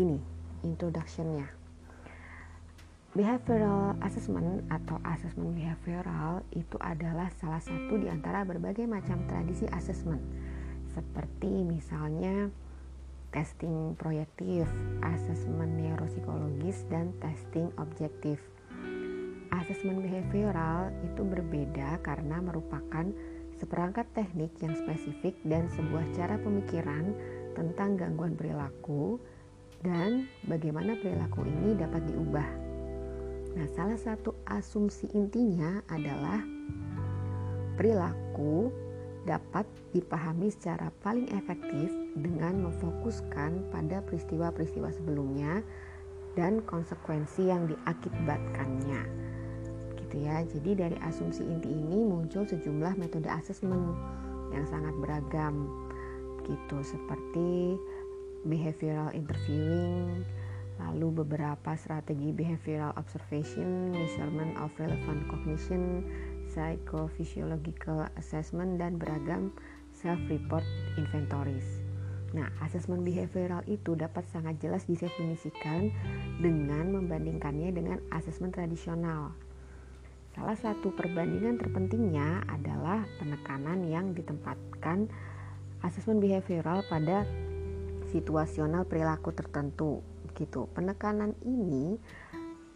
begini introductionnya. Behavioral assessment atau asesmen behavioral itu adalah salah satu di antara berbagai macam tradisi asesmen, seperti misalnya testing proyektif, asesmen neuropsikologis, dan testing objektif. Asesmen behavioral itu berbeda karena merupakan seperangkat teknik yang spesifik dan sebuah cara pemikiran tentang gangguan perilaku dan bagaimana perilaku ini dapat diubah. Nah, salah satu asumsi intinya adalah perilaku dapat dipahami secara paling efektif dengan memfokuskan pada peristiwa-peristiwa sebelumnya dan konsekuensi yang diakibatkannya. Gitu ya. Jadi dari asumsi inti ini muncul sejumlah metode asesmen yang sangat beragam gitu seperti behavioral interviewing, lalu beberapa strategi behavioral observation, measurement of relevant cognition, psychophysiological assessment dan beragam self-report inventories. Nah, asesmen behavioral itu dapat sangat jelas didefinisikan dengan membandingkannya dengan asesmen tradisional. Salah satu perbandingan terpentingnya adalah penekanan yang ditempatkan asesmen behavioral pada situasional perilaku tertentu. Gitu. Penekanan ini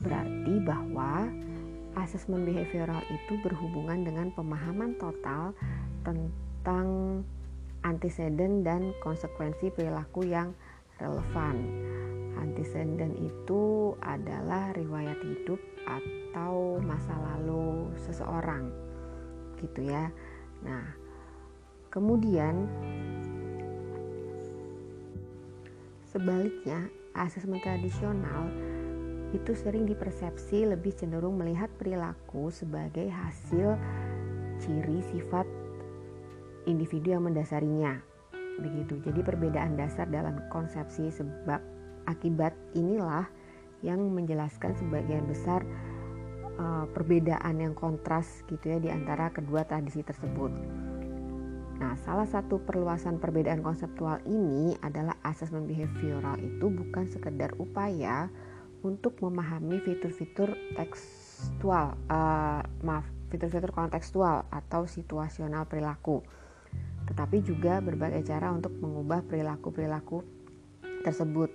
berarti bahwa asesmen behavioral itu berhubungan dengan pemahaman total tentang antecedent dan konsekuensi perilaku yang relevan. Antecedent itu adalah riwayat hidup atau masa lalu seseorang. Gitu ya. Nah, kemudian sebaliknya asesmen tradisional itu sering dipersepsi lebih cenderung melihat perilaku sebagai hasil ciri sifat individu yang mendasarinya. Begitu. Jadi perbedaan dasar dalam konsepsi sebab akibat inilah yang menjelaskan sebagian besar uh, perbedaan yang kontras gitu ya di antara kedua tradisi tersebut. Nah, salah satu perluasan perbedaan konseptual ini adalah asesmen behavioral itu bukan sekedar upaya untuk memahami fitur-fitur tekstual, uh, maaf, fitur-fitur kontekstual atau situasional perilaku, tetapi juga berbagai cara untuk mengubah perilaku-perilaku tersebut.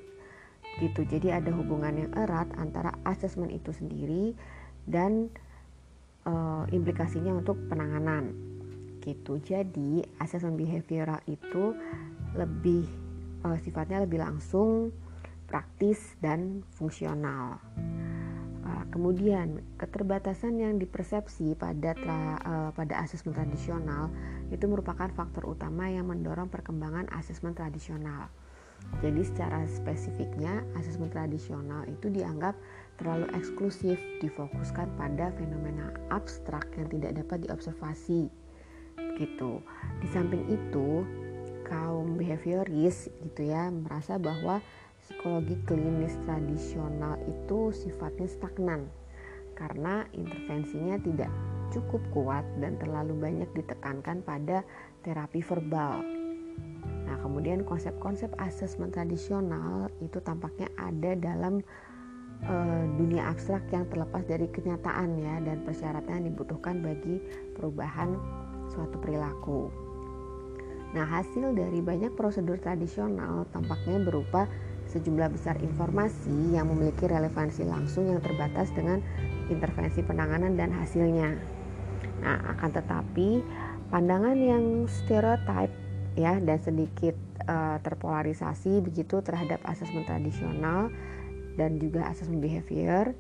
Gitu. Jadi ada hubungan yang erat antara asesmen itu sendiri dan uh, implikasinya untuk penanganan. Gitu. Jadi asesmen behavioral itu lebih uh, sifatnya lebih langsung praktis dan fungsional. Uh, kemudian keterbatasan yang dipersepsi pada tra, uh, pada asesmen tradisional itu merupakan faktor utama yang mendorong perkembangan asesmen tradisional. Jadi secara spesifiknya asesmen tradisional itu dianggap terlalu eksklusif, difokuskan pada fenomena abstrak yang tidak dapat diobservasi. Gitu. Di samping itu, kaum behavioris gitu ya merasa bahwa psikologi klinis tradisional itu sifatnya stagnan karena intervensinya tidak cukup kuat dan terlalu banyak ditekankan pada terapi verbal. Nah, kemudian konsep-konsep asesmen tradisional itu tampaknya ada dalam uh, dunia abstrak yang terlepas dari kenyataan ya dan persyaratan yang dibutuhkan bagi perubahan suatu perilaku. Nah, hasil dari banyak prosedur tradisional tampaknya berupa sejumlah besar informasi yang memiliki relevansi langsung yang terbatas dengan intervensi penanganan dan hasilnya. Nah, akan tetapi pandangan yang stereotip ya dan sedikit uh, terpolarisasi begitu terhadap asesmen tradisional dan juga asesmen behavior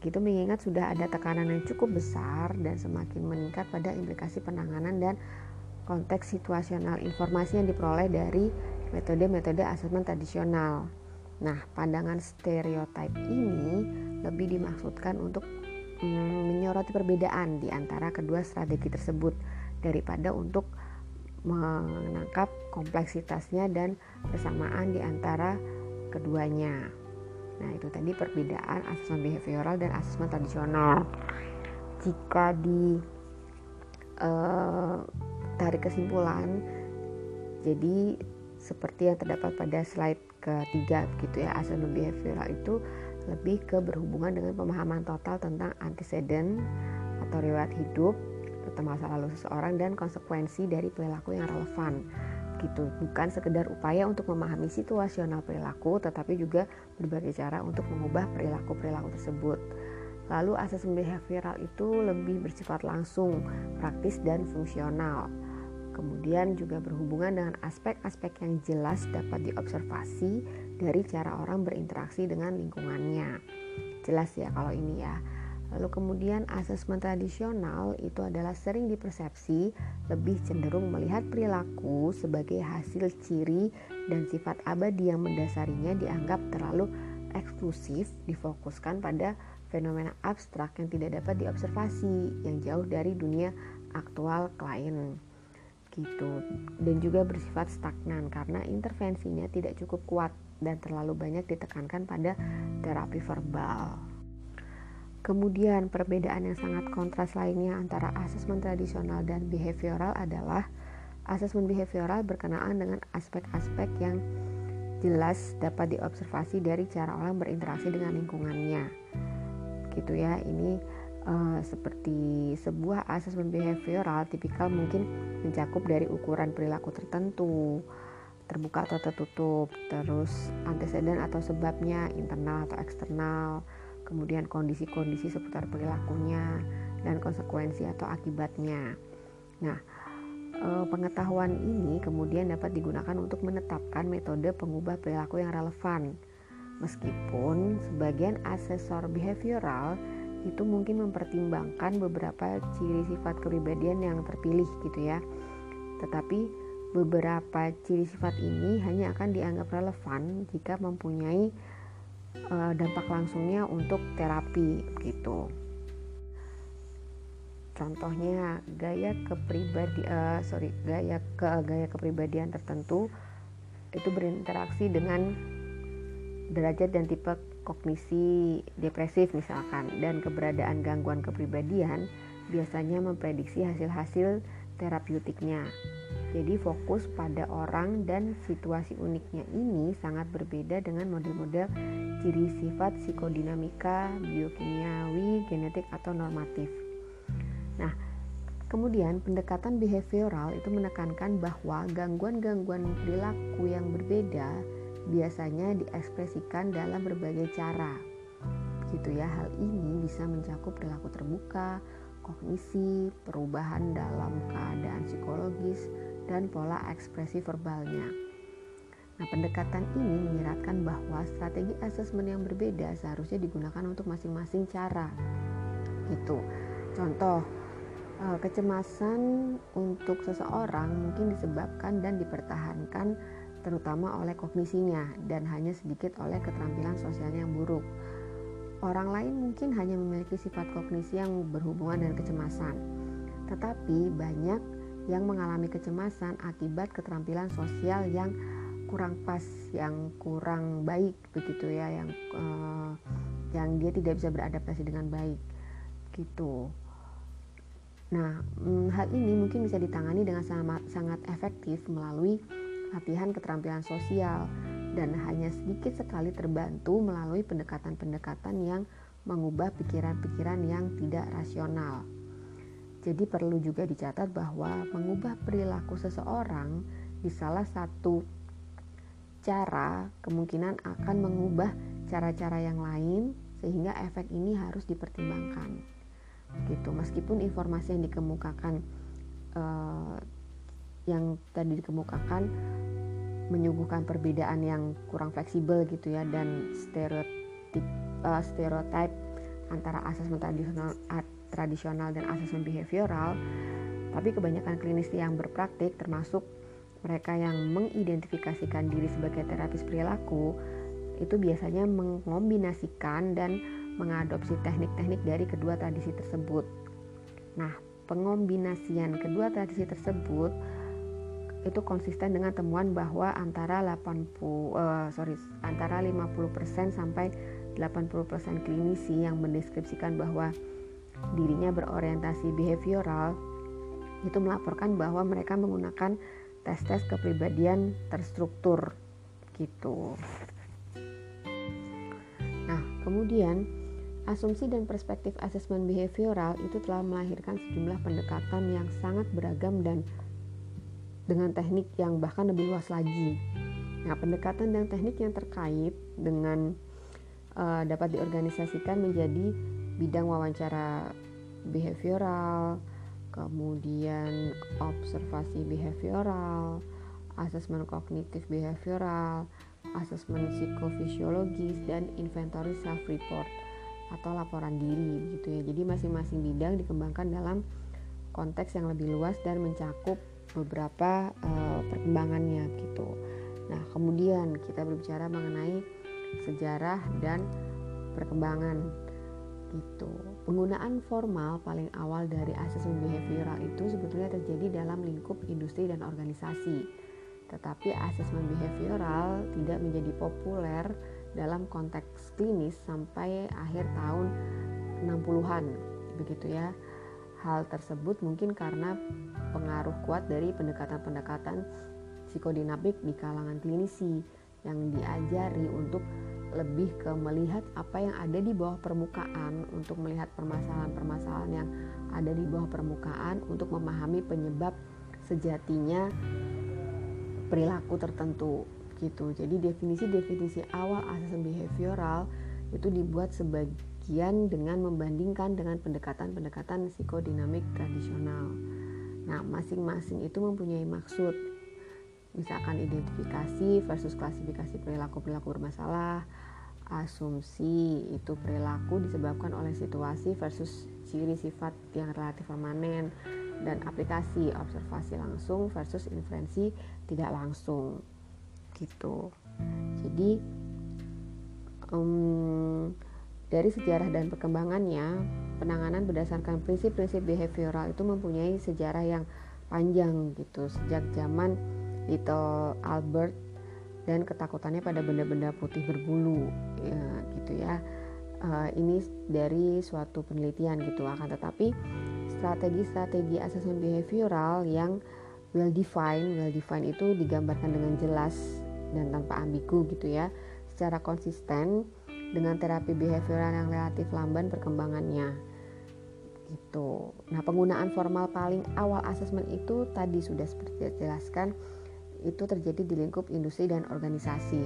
gitu mengingat sudah ada tekanan yang cukup besar dan semakin meningkat pada implikasi penanganan dan konteks situasional informasi yang diperoleh dari metode-metode asesmen tradisional. Nah, pandangan stereotip ini lebih dimaksudkan untuk mm, menyoroti perbedaan di antara kedua strategi tersebut daripada untuk menangkap kompleksitasnya dan persamaan di antara keduanya. Nah, itu tadi perbedaan asesmen behavioral dan asesmen tradisional. Jika di uh, tarik kesimpulan, jadi seperti yang terdapat pada slide ketiga gitu ya, asesmen behavioral itu lebih ke berhubungan dengan pemahaman total tentang antecedent atau riwayat hidup tentang masa lalu seseorang dan konsekuensi dari perilaku yang relevan gitu. Bukan sekedar upaya untuk memahami situasional perilaku tetapi juga berbagai cara untuk mengubah perilaku-perilaku tersebut. Lalu asesmen behavioral itu lebih bersifat langsung praktis dan fungsional. Kemudian juga berhubungan dengan aspek-aspek yang jelas dapat diobservasi dari cara orang berinteraksi dengan lingkungannya. Jelas ya kalau ini ya Lalu kemudian asesmen tradisional itu adalah sering dipersepsi lebih cenderung melihat perilaku sebagai hasil ciri dan sifat abadi yang mendasarinya dianggap terlalu eksklusif difokuskan pada fenomena abstrak yang tidak dapat diobservasi yang jauh dari dunia aktual klien gitu dan juga bersifat stagnan karena intervensinya tidak cukup kuat dan terlalu banyak ditekankan pada terapi verbal. Kemudian perbedaan yang sangat kontras lainnya antara asesmen tradisional dan behavioral adalah asesmen behavioral berkenaan dengan aspek-aspek yang jelas dapat diobservasi dari cara orang berinteraksi dengan lingkungannya. Gitu ya, ini uh, seperti sebuah asesmen behavioral tipikal mungkin mencakup dari ukuran perilaku tertentu, terbuka atau tertutup, terus antecedent atau sebabnya internal atau eksternal, kemudian kondisi-kondisi seputar perilakunya dan konsekuensi atau akibatnya. Nah, eh, pengetahuan ini kemudian dapat digunakan untuk menetapkan metode pengubah perilaku yang relevan. Meskipun sebagian asesor behavioral itu mungkin mempertimbangkan beberapa ciri sifat kepribadian yang terpilih gitu ya. Tetapi beberapa ciri sifat ini hanya akan dianggap relevan jika mempunyai uh, dampak langsungnya untuk terapi gitu. Contohnya gaya kepribadi uh, sorry gaya ke gaya kepribadian tertentu itu berinteraksi dengan derajat dan tipe kognisi depresif misalkan dan keberadaan gangguan kepribadian biasanya memprediksi hasil-hasil terapeutiknya. Jadi fokus pada orang dan situasi uniknya ini sangat berbeda dengan model-model ciri sifat psikodinamika, biokimiawi, genetik atau normatif. Nah, kemudian pendekatan behavioral itu menekankan bahwa gangguan-gangguan perilaku yang berbeda biasanya diekspresikan dalam berbagai cara. Gitu ya, hal ini bisa mencakup perilaku terbuka, kognisi, perubahan dalam keadaan psikologis, dan pola ekspresi verbalnya. Nah, pendekatan ini menyiratkan bahwa strategi asesmen yang berbeda seharusnya digunakan untuk masing-masing cara. Gitu. Contoh, eh, kecemasan untuk seseorang mungkin disebabkan dan dipertahankan terutama oleh kognisinya dan hanya sedikit oleh keterampilan sosialnya yang buruk. Orang lain mungkin hanya memiliki sifat kognisi yang berhubungan dengan kecemasan, tetapi banyak yang mengalami kecemasan akibat keterampilan sosial yang kurang pas, yang kurang baik begitu ya, yang uh, yang dia tidak bisa beradaptasi dengan baik gitu. Nah, mm, hal ini mungkin bisa ditangani dengan sangat, sangat efektif melalui latihan keterampilan sosial dan hanya sedikit sekali terbantu melalui pendekatan-pendekatan yang mengubah pikiran-pikiran yang tidak rasional. Jadi perlu juga dicatat bahwa mengubah perilaku seseorang di salah satu cara kemungkinan akan mengubah cara-cara yang lain sehingga efek ini harus dipertimbangkan. Gitu. Meskipun informasi yang dikemukakan uh, yang tadi dikemukakan menyuguhkan perbedaan yang kurang fleksibel gitu ya dan stereotip uh, stereotip antara asesmen tradisional tradisional dan asesmen behavioral, tapi kebanyakan klinis yang berpraktik termasuk mereka yang mengidentifikasikan diri sebagai terapis perilaku itu biasanya mengombinasikan dan mengadopsi teknik-teknik dari kedua tradisi tersebut. Nah, pengombinasian kedua tradisi tersebut itu konsisten dengan temuan bahwa antara 80 uh, sorry antara 50% sampai 80% klinisi yang mendeskripsikan bahwa dirinya berorientasi behavioral itu melaporkan bahwa mereka menggunakan tes-tes kepribadian terstruktur gitu. Nah, kemudian asumsi dan perspektif asesmen behavioral itu telah melahirkan sejumlah pendekatan yang sangat beragam dan dengan teknik yang bahkan lebih luas lagi. Nah, pendekatan dan teknik yang terkait dengan uh, dapat diorganisasikan menjadi bidang wawancara behavioral, kemudian observasi behavioral, asesmen kognitif behavioral, asesmen psikofisiologis dan inventory self report atau laporan diri gitu ya. Jadi masing-masing bidang dikembangkan dalam konteks yang lebih luas dan mencakup beberapa uh, perkembangannya gitu. Nah, kemudian kita berbicara mengenai sejarah dan perkembangan gitu. Penggunaan formal paling awal dari asesmen behavioral itu sebetulnya terjadi dalam lingkup industri dan organisasi. Tetapi asesmen behavioral tidak menjadi populer dalam konteks klinis sampai akhir tahun 60-an begitu ya. Hal tersebut mungkin karena pengaruh kuat dari pendekatan-pendekatan psikodinamik di kalangan klinisi yang diajari untuk lebih ke melihat apa yang ada di bawah permukaan untuk melihat permasalahan-permasalahan yang ada di bawah permukaan untuk memahami penyebab sejatinya perilaku tertentu gitu. Jadi definisi-definisi awal asesmen behavioral itu dibuat sebagian dengan membandingkan dengan pendekatan-pendekatan psikodinamik tradisional. Nah, masing-masing itu mempunyai maksud misalkan identifikasi versus klasifikasi perilaku-perilaku bermasalah asumsi itu perilaku disebabkan oleh situasi versus ciri sifat yang relatif permanen dan aplikasi observasi langsung versus inferensi tidak langsung. Gitu. Jadi um, dari sejarah dan perkembangannya penanganan berdasarkan prinsip-prinsip behavioral itu mempunyai sejarah yang panjang gitu sejak zaman Little Albert dan ketakutannya pada benda-benda putih berbulu ya, gitu ya uh, ini dari suatu penelitian gitu akan tetapi strategi-strategi asesmen behavioral yang well defined well defined itu digambarkan dengan jelas dan tanpa ambigu gitu ya secara konsisten dengan terapi behavioral yang relatif lamban perkembangannya gitu. Nah, penggunaan formal paling awal asesmen itu tadi sudah seperti dijelaskan itu terjadi di lingkup industri dan organisasi.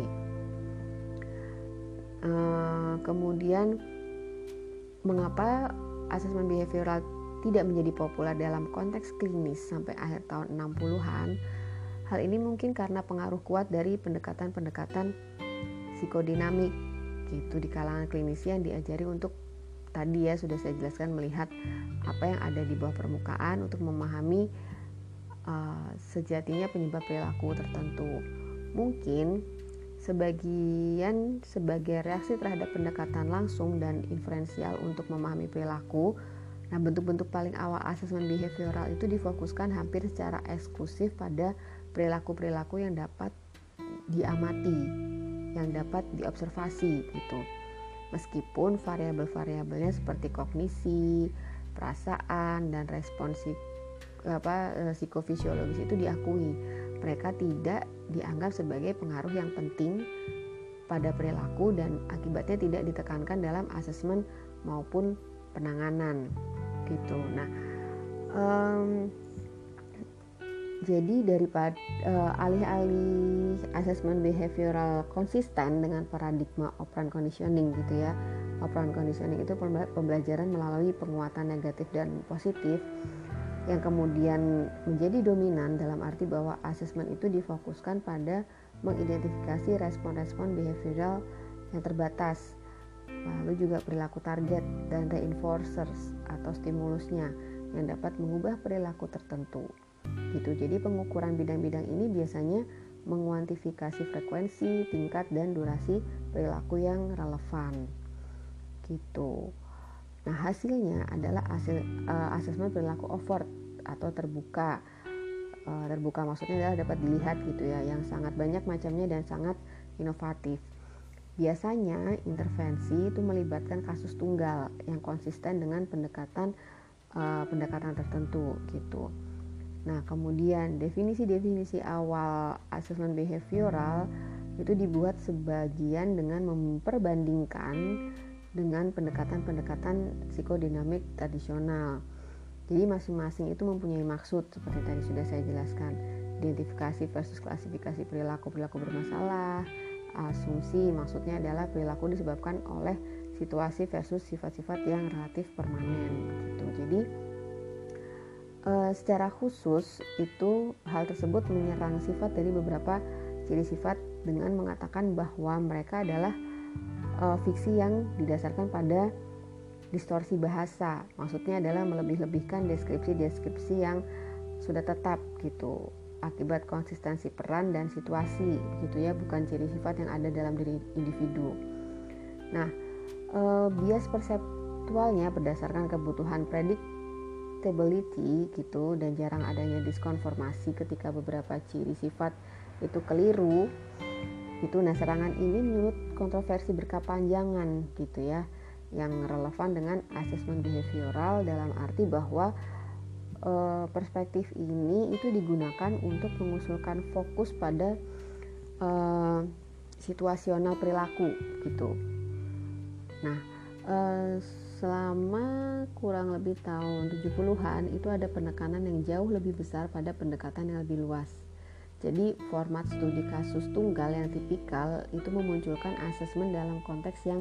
Uh, kemudian mengapa asesmen behavioral tidak menjadi populer dalam konteks klinis sampai akhir tahun 60-an? Hal ini mungkin karena pengaruh kuat dari pendekatan-pendekatan psikodinamik gitu di kalangan klinisi yang diajari untuk tadi ya sudah saya jelaskan melihat apa yang ada di bawah permukaan untuk memahami uh, sejatinya penyebab perilaku tertentu. Mungkin sebagian sebagai reaksi terhadap pendekatan langsung dan inferensial untuk memahami perilaku. Nah, bentuk-bentuk paling awal asesmen behavioral itu difokuskan hampir secara eksklusif pada perilaku-perilaku yang dapat diamati, yang dapat diobservasi gitu. Meskipun variabel-variabelnya seperti kognisi, perasaan dan responsif apa eh, psikofisiologis itu diakui. Mereka tidak dianggap sebagai pengaruh yang penting pada perilaku dan akibatnya tidak ditekankan dalam asesmen maupun penanganan gitu. Nah um, jadi daripada uh, alih-alih asesmen behavioral konsisten dengan paradigma operant conditioning gitu ya. Operant conditioning itu pembelajaran melalui penguatan negatif dan positif yang kemudian menjadi dominan dalam arti bahwa asesmen itu difokuskan pada mengidentifikasi respon-respon behavioral yang terbatas lalu juga perilaku target dan reinforcers atau stimulusnya yang dapat mengubah perilaku tertentu. Gitu. Jadi pengukuran bidang-bidang ini biasanya menguantifikasi frekuensi, tingkat dan durasi perilaku yang relevan. Gitu Nah, hasilnya adalah hasil uh, asesmen perilaku overt atau terbuka. Uh, terbuka maksudnya adalah dapat dilihat gitu ya yang sangat banyak macamnya dan sangat inovatif. Biasanya intervensi itu melibatkan kasus tunggal yang konsisten dengan pendekatan uh, pendekatan tertentu gitu. Nah kemudian definisi-definisi awal asesmen behavioral itu dibuat sebagian dengan memperbandingkan dengan pendekatan-pendekatan psikodinamik tradisional. Jadi masing-masing itu mempunyai maksud seperti tadi sudah saya jelaskan. Identifikasi versus klasifikasi perilaku-perilaku bermasalah. Asumsi maksudnya adalah perilaku disebabkan oleh situasi versus sifat-sifat yang relatif permanen gitu. Jadi e, secara khusus itu hal tersebut menyerang sifat dari beberapa ciri sifat dengan mengatakan bahwa mereka adalah uh, fiksi yang didasarkan pada distorsi bahasa. Maksudnya adalah melebih-lebihkan deskripsi-deskripsi yang sudah tetap gitu akibat konsistensi peran dan situasi gitu ya bukan ciri sifat yang ada dalam diri individu. Nah, uh, bias perseptualnya berdasarkan kebutuhan predictability gitu dan jarang adanya diskonformasi ketika beberapa ciri sifat itu keliru itu nah serangan ini menurut kontroversi berkepanjangan gitu ya yang relevan dengan asesmen behavioral dalam arti bahwa e, perspektif ini itu digunakan untuk mengusulkan fokus pada e, situasional perilaku gitu. Nah, e, selama kurang lebih tahun 70-an itu ada penekanan yang jauh lebih besar pada pendekatan yang lebih luas jadi format studi kasus tunggal yang tipikal itu memunculkan asesmen dalam konteks yang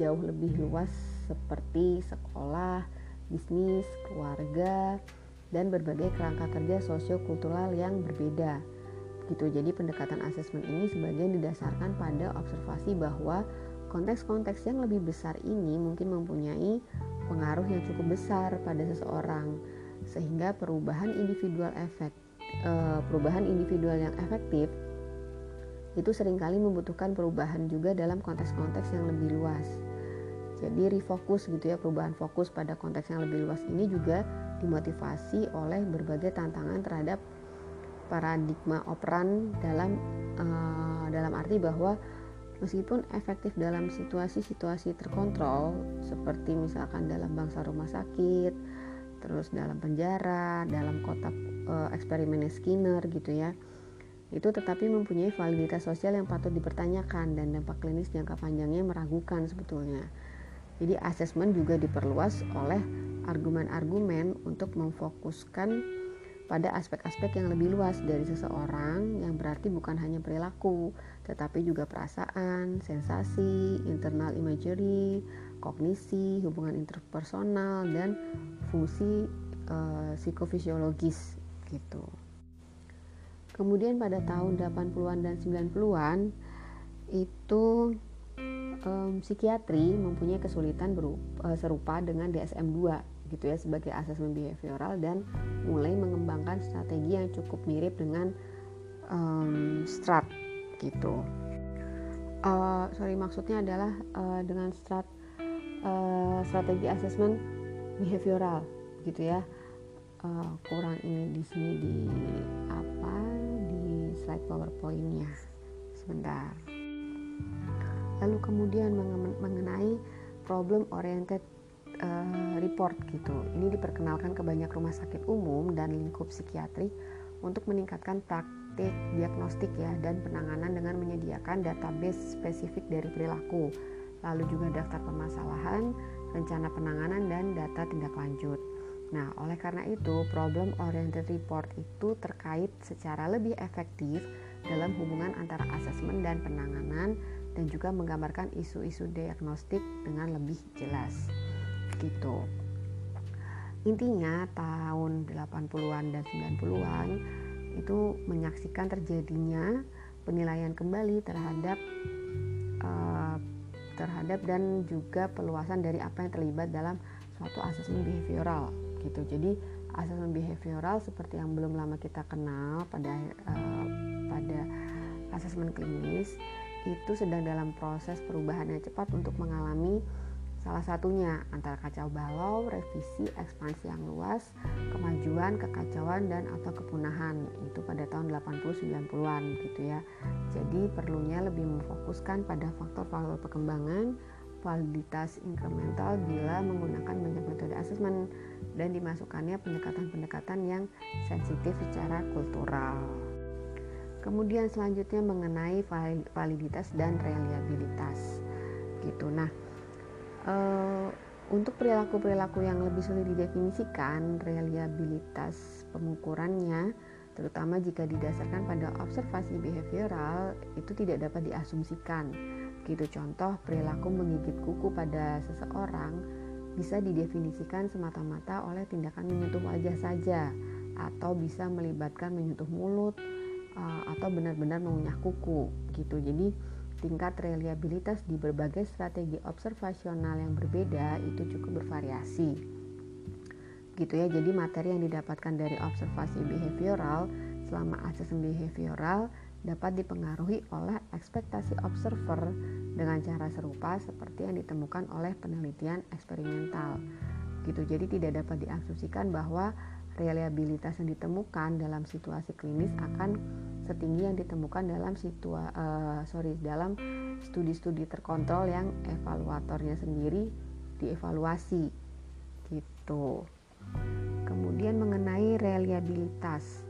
jauh lebih luas seperti sekolah, bisnis, keluarga, dan berbagai kerangka kerja sosiokultural yang berbeda. Gitu. Jadi pendekatan asesmen ini sebagian didasarkan pada observasi bahwa konteks-konteks yang lebih besar ini mungkin mempunyai pengaruh yang cukup besar pada seseorang sehingga perubahan individual efek uh, perubahan individual yang efektif itu sering kali membutuhkan perubahan juga dalam konteks-konteks yang lebih luas. Jadi refokus gitu ya, perubahan fokus pada konteks yang lebih luas ini juga dimotivasi oleh berbagai tantangan terhadap paradigma operan dalam uh, dalam arti bahwa meskipun efektif dalam situasi-situasi terkontrol seperti misalkan dalam bangsa rumah sakit, terus dalam penjara, dalam kotak e, eksperimen Skinner gitu ya. Itu tetapi mempunyai validitas sosial yang patut dipertanyakan dan dampak klinis jangka panjangnya meragukan sebetulnya. Jadi asesmen juga diperluas oleh argumen-argumen untuk memfokuskan pada aspek-aspek yang lebih luas dari seseorang yang berarti bukan hanya perilaku, tetapi juga perasaan, sensasi, internal imagery, kognisi, hubungan interpersonal dan fungsi uh, psikofisiologis gitu. Kemudian pada tahun 80-an dan 90-an itu um, psikiatri mempunyai kesulitan berupa, uh, serupa dengan DSM-2 gitu ya sebagai asesmen behavioral dan mulai mengembangkan strategi yang cukup mirip dengan um, strat gitu. Uh, sorry maksudnya adalah uh, dengan strat uh, strategi asesmen behavioral gitu ya. Uh, kurang ini di sini di apa di slide powerpointnya sebentar. Lalu kemudian mengenai problem oriented uh, report gitu. Ini diperkenalkan ke banyak rumah sakit umum dan lingkup psikiatri untuk meningkatkan praktik diagnostik ya dan penanganan dengan menyediakan database spesifik dari perilaku, lalu juga daftar permasalahan, rencana penanganan dan data tindak lanjut. Nah, oleh karena itu, problem oriented report itu terkait secara lebih efektif dalam hubungan antara asesmen dan penanganan dan juga menggambarkan isu-isu diagnostik dengan lebih jelas gitu intinya tahun 80-an dan 90-an itu menyaksikan terjadinya penilaian kembali terhadap terhadap dan juga peluasan dari apa yang terlibat dalam suatu asesmen behavioral gitu. Jadi asesmen behavioral seperti yang belum lama kita kenal pada uh, pada asesmen klinis itu sedang dalam proses perubahan yang cepat untuk mengalami Salah satunya antara kacau balau, revisi, ekspansi yang luas, kemajuan, kekacauan dan atau kepunahan itu pada tahun 80-90-an gitu ya. Jadi perlunya lebih memfokuskan pada faktor-faktor perkembangan, validitas incremental bila menggunakan banyak metode asesmen dan dimasukkannya pendekatan-pendekatan yang sensitif secara kultural. Kemudian selanjutnya mengenai validitas dan reliabilitas. Gitu. Nah, uh, untuk perilaku-perilaku yang lebih sulit didefinisikan, reliabilitas pengukurannya terutama jika didasarkan pada observasi behavioral itu tidak dapat diasumsikan. Gitu contoh perilaku menggigit kuku pada seseorang bisa didefinisikan semata-mata oleh tindakan menyentuh wajah saja atau bisa melibatkan menyentuh mulut uh, atau benar-benar mengunyah kuku gitu. Jadi tingkat reliabilitas di berbagai strategi observasional yang berbeda itu cukup bervariasi. Gitu ya jadi materi yang didapatkan dari observasi behavioral selama asesmen behavioral dapat dipengaruhi oleh ekspektasi observer dengan cara serupa seperti yang ditemukan oleh penelitian eksperimental. Gitu jadi tidak dapat diasumsikan bahwa reliabilitas yang ditemukan dalam situasi klinis akan setinggi yang ditemukan dalam situa uh, sorry dalam studi-studi terkontrol yang evaluatornya sendiri dievaluasi gitu. Kemudian mengenai reliabilitas.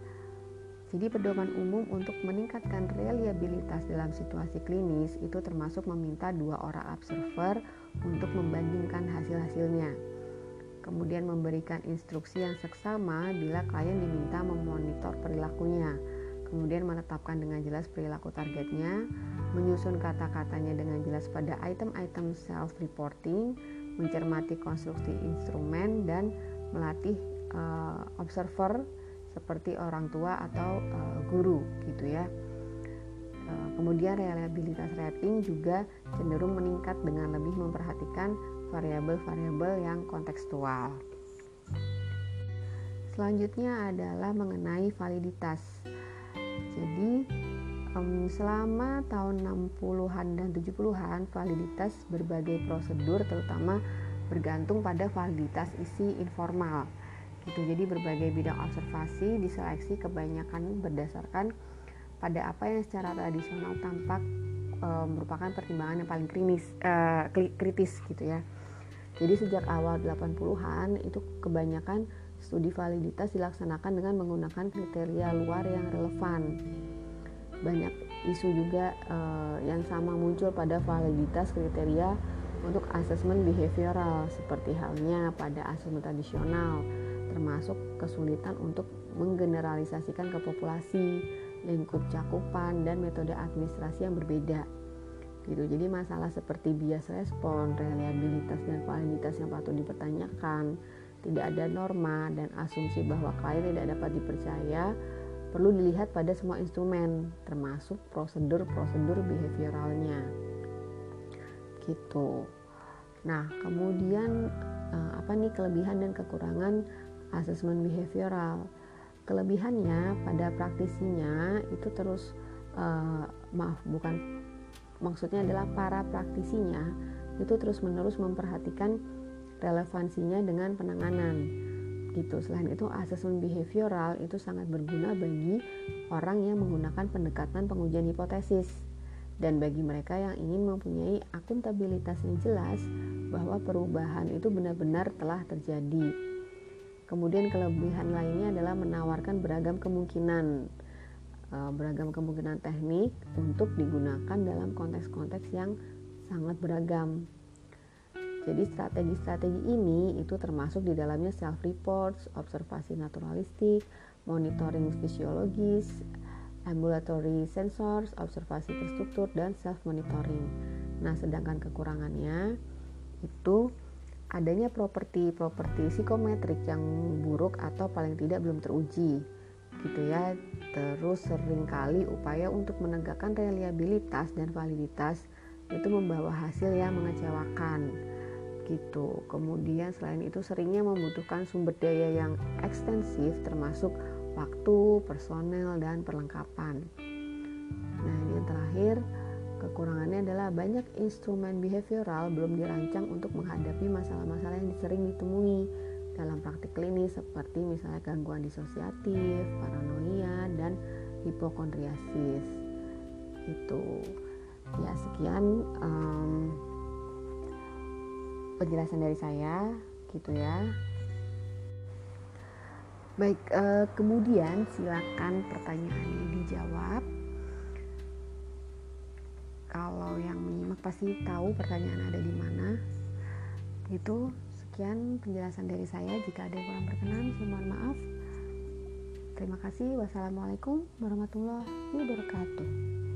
Jadi pedoman umum untuk meningkatkan reliabilitas dalam situasi klinis itu termasuk meminta dua orang observer untuk membandingkan hasil-hasilnya kemudian memberikan instruksi yang seksama bila klien diminta memonitor perilakunya, kemudian menetapkan dengan jelas perilaku targetnya, menyusun kata-katanya dengan jelas pada item-item self-reporting, mencermati konstruksi instrumen, dan melatih uh, observer seperti orang tua atau uh, guru gitu ya. Uh, kemudian reliabilitas rating juga cenderung meningkat dengan lebih memperhatikan variabel-variabel yang kontekstual. Selanjutnya adalah mengenai validitas. Jadi um, selama tahun 60-an dan 70-an validitas berbagai prosedur terutama bergantung pada validitas isi informal. Gitu. Jadi berbagai bidang observasi diseleksi kebanyakan berdasarkan pada apa yang secara tradisional tampak e, merupakan pertimbangan yang paling kritis, e, kritis gitu ya. Jadi sejak awal 80-an itu kebanyakan studi validitas dilaksanakan dengan menggunakan kriteria luar yang relevan. Banyak isu juga uh, yang sama muncul pada validitas kriteria untuk asesmen behavioral seperti halnya pada asesmen tradisional termasuk kesulitan untuk menggeneralisasikan ke populasi, lingkup cakupan dan metode administrasi yang berbeda gitu jadi masalah seperti bias respon reliabilitas dan validitas yang patut dipertanyakan tidak ada norma dan asumsi bahwa klien tidak dapat dipercaya perlu dilihat pada semua instrumen termasuk prosedur-prosedur behavioralnya. Gitu. Nah kemudian eh, apa nih kelebihan dan kekurangan asesmen behavioral? Kelebihannya pada praktisinya itu terus uh, maaf bukan maksudnya adalah para praktisinya itu terus-menerus memperhatikan relevansinya dengan penanganan gitu. Selain itu asesmen behavioral itu sangat berguna bagi orang yang menggunakan pendekatan pengujian hipotesis dan bagi mereka yang ingin mempunyai akuntabilitas yang jelas bahwa perubahan itu benar-benar telah terjadi. Kemudian kelebihan lainnya adalah menawarkan beragam kemungkinan Eh, beragam kemungkinan teknik untuk digunakan dalam konteks-konteks yang sangat beragam. Jadi strategi-strategi ini itu termasuk di dalamnya self reports, observasi naturalistik, monitoring fisiologis, ambulatory sensors, observasi terstruktur dan self monitoring. Nah, sedangkan kekurangannya itu adanya properti-properti psikometrik yang buruk atau paling tidak belum teruji gitu ya terus sering kali upaya untuk menegakkan reliabilitas dan validitas itu membawa hasil yang mengecewakan gitu. Kemudian selain itu seringnya membutuhkan sumber daya yang ekstensif termasuk waktu, personel, dan perlengkapan. Nah yang terakhir. Kekurangannya adalah banyak instrumen behavioral belum dirancang untuk menghadapi masalah-masalah yang sering ditemui dalam praktik klinis seperti misalnya gangguan disosiatif, paranoia, dan hipokondriasis. Itu. Ya sekian um, penjelasan dari saya gitu ya. Baik, uh, kemudian silakan pertanyaannya dijawab. Kalau yang menyimak pasti tahu pertanyaan ada di mana. Itu Sekian penjelasan dari saya. Jika ada yang kurang berkenan, saya mohon maaf. Terima kasih. Wassalamualaikum warahmatullahi wabarakatuh.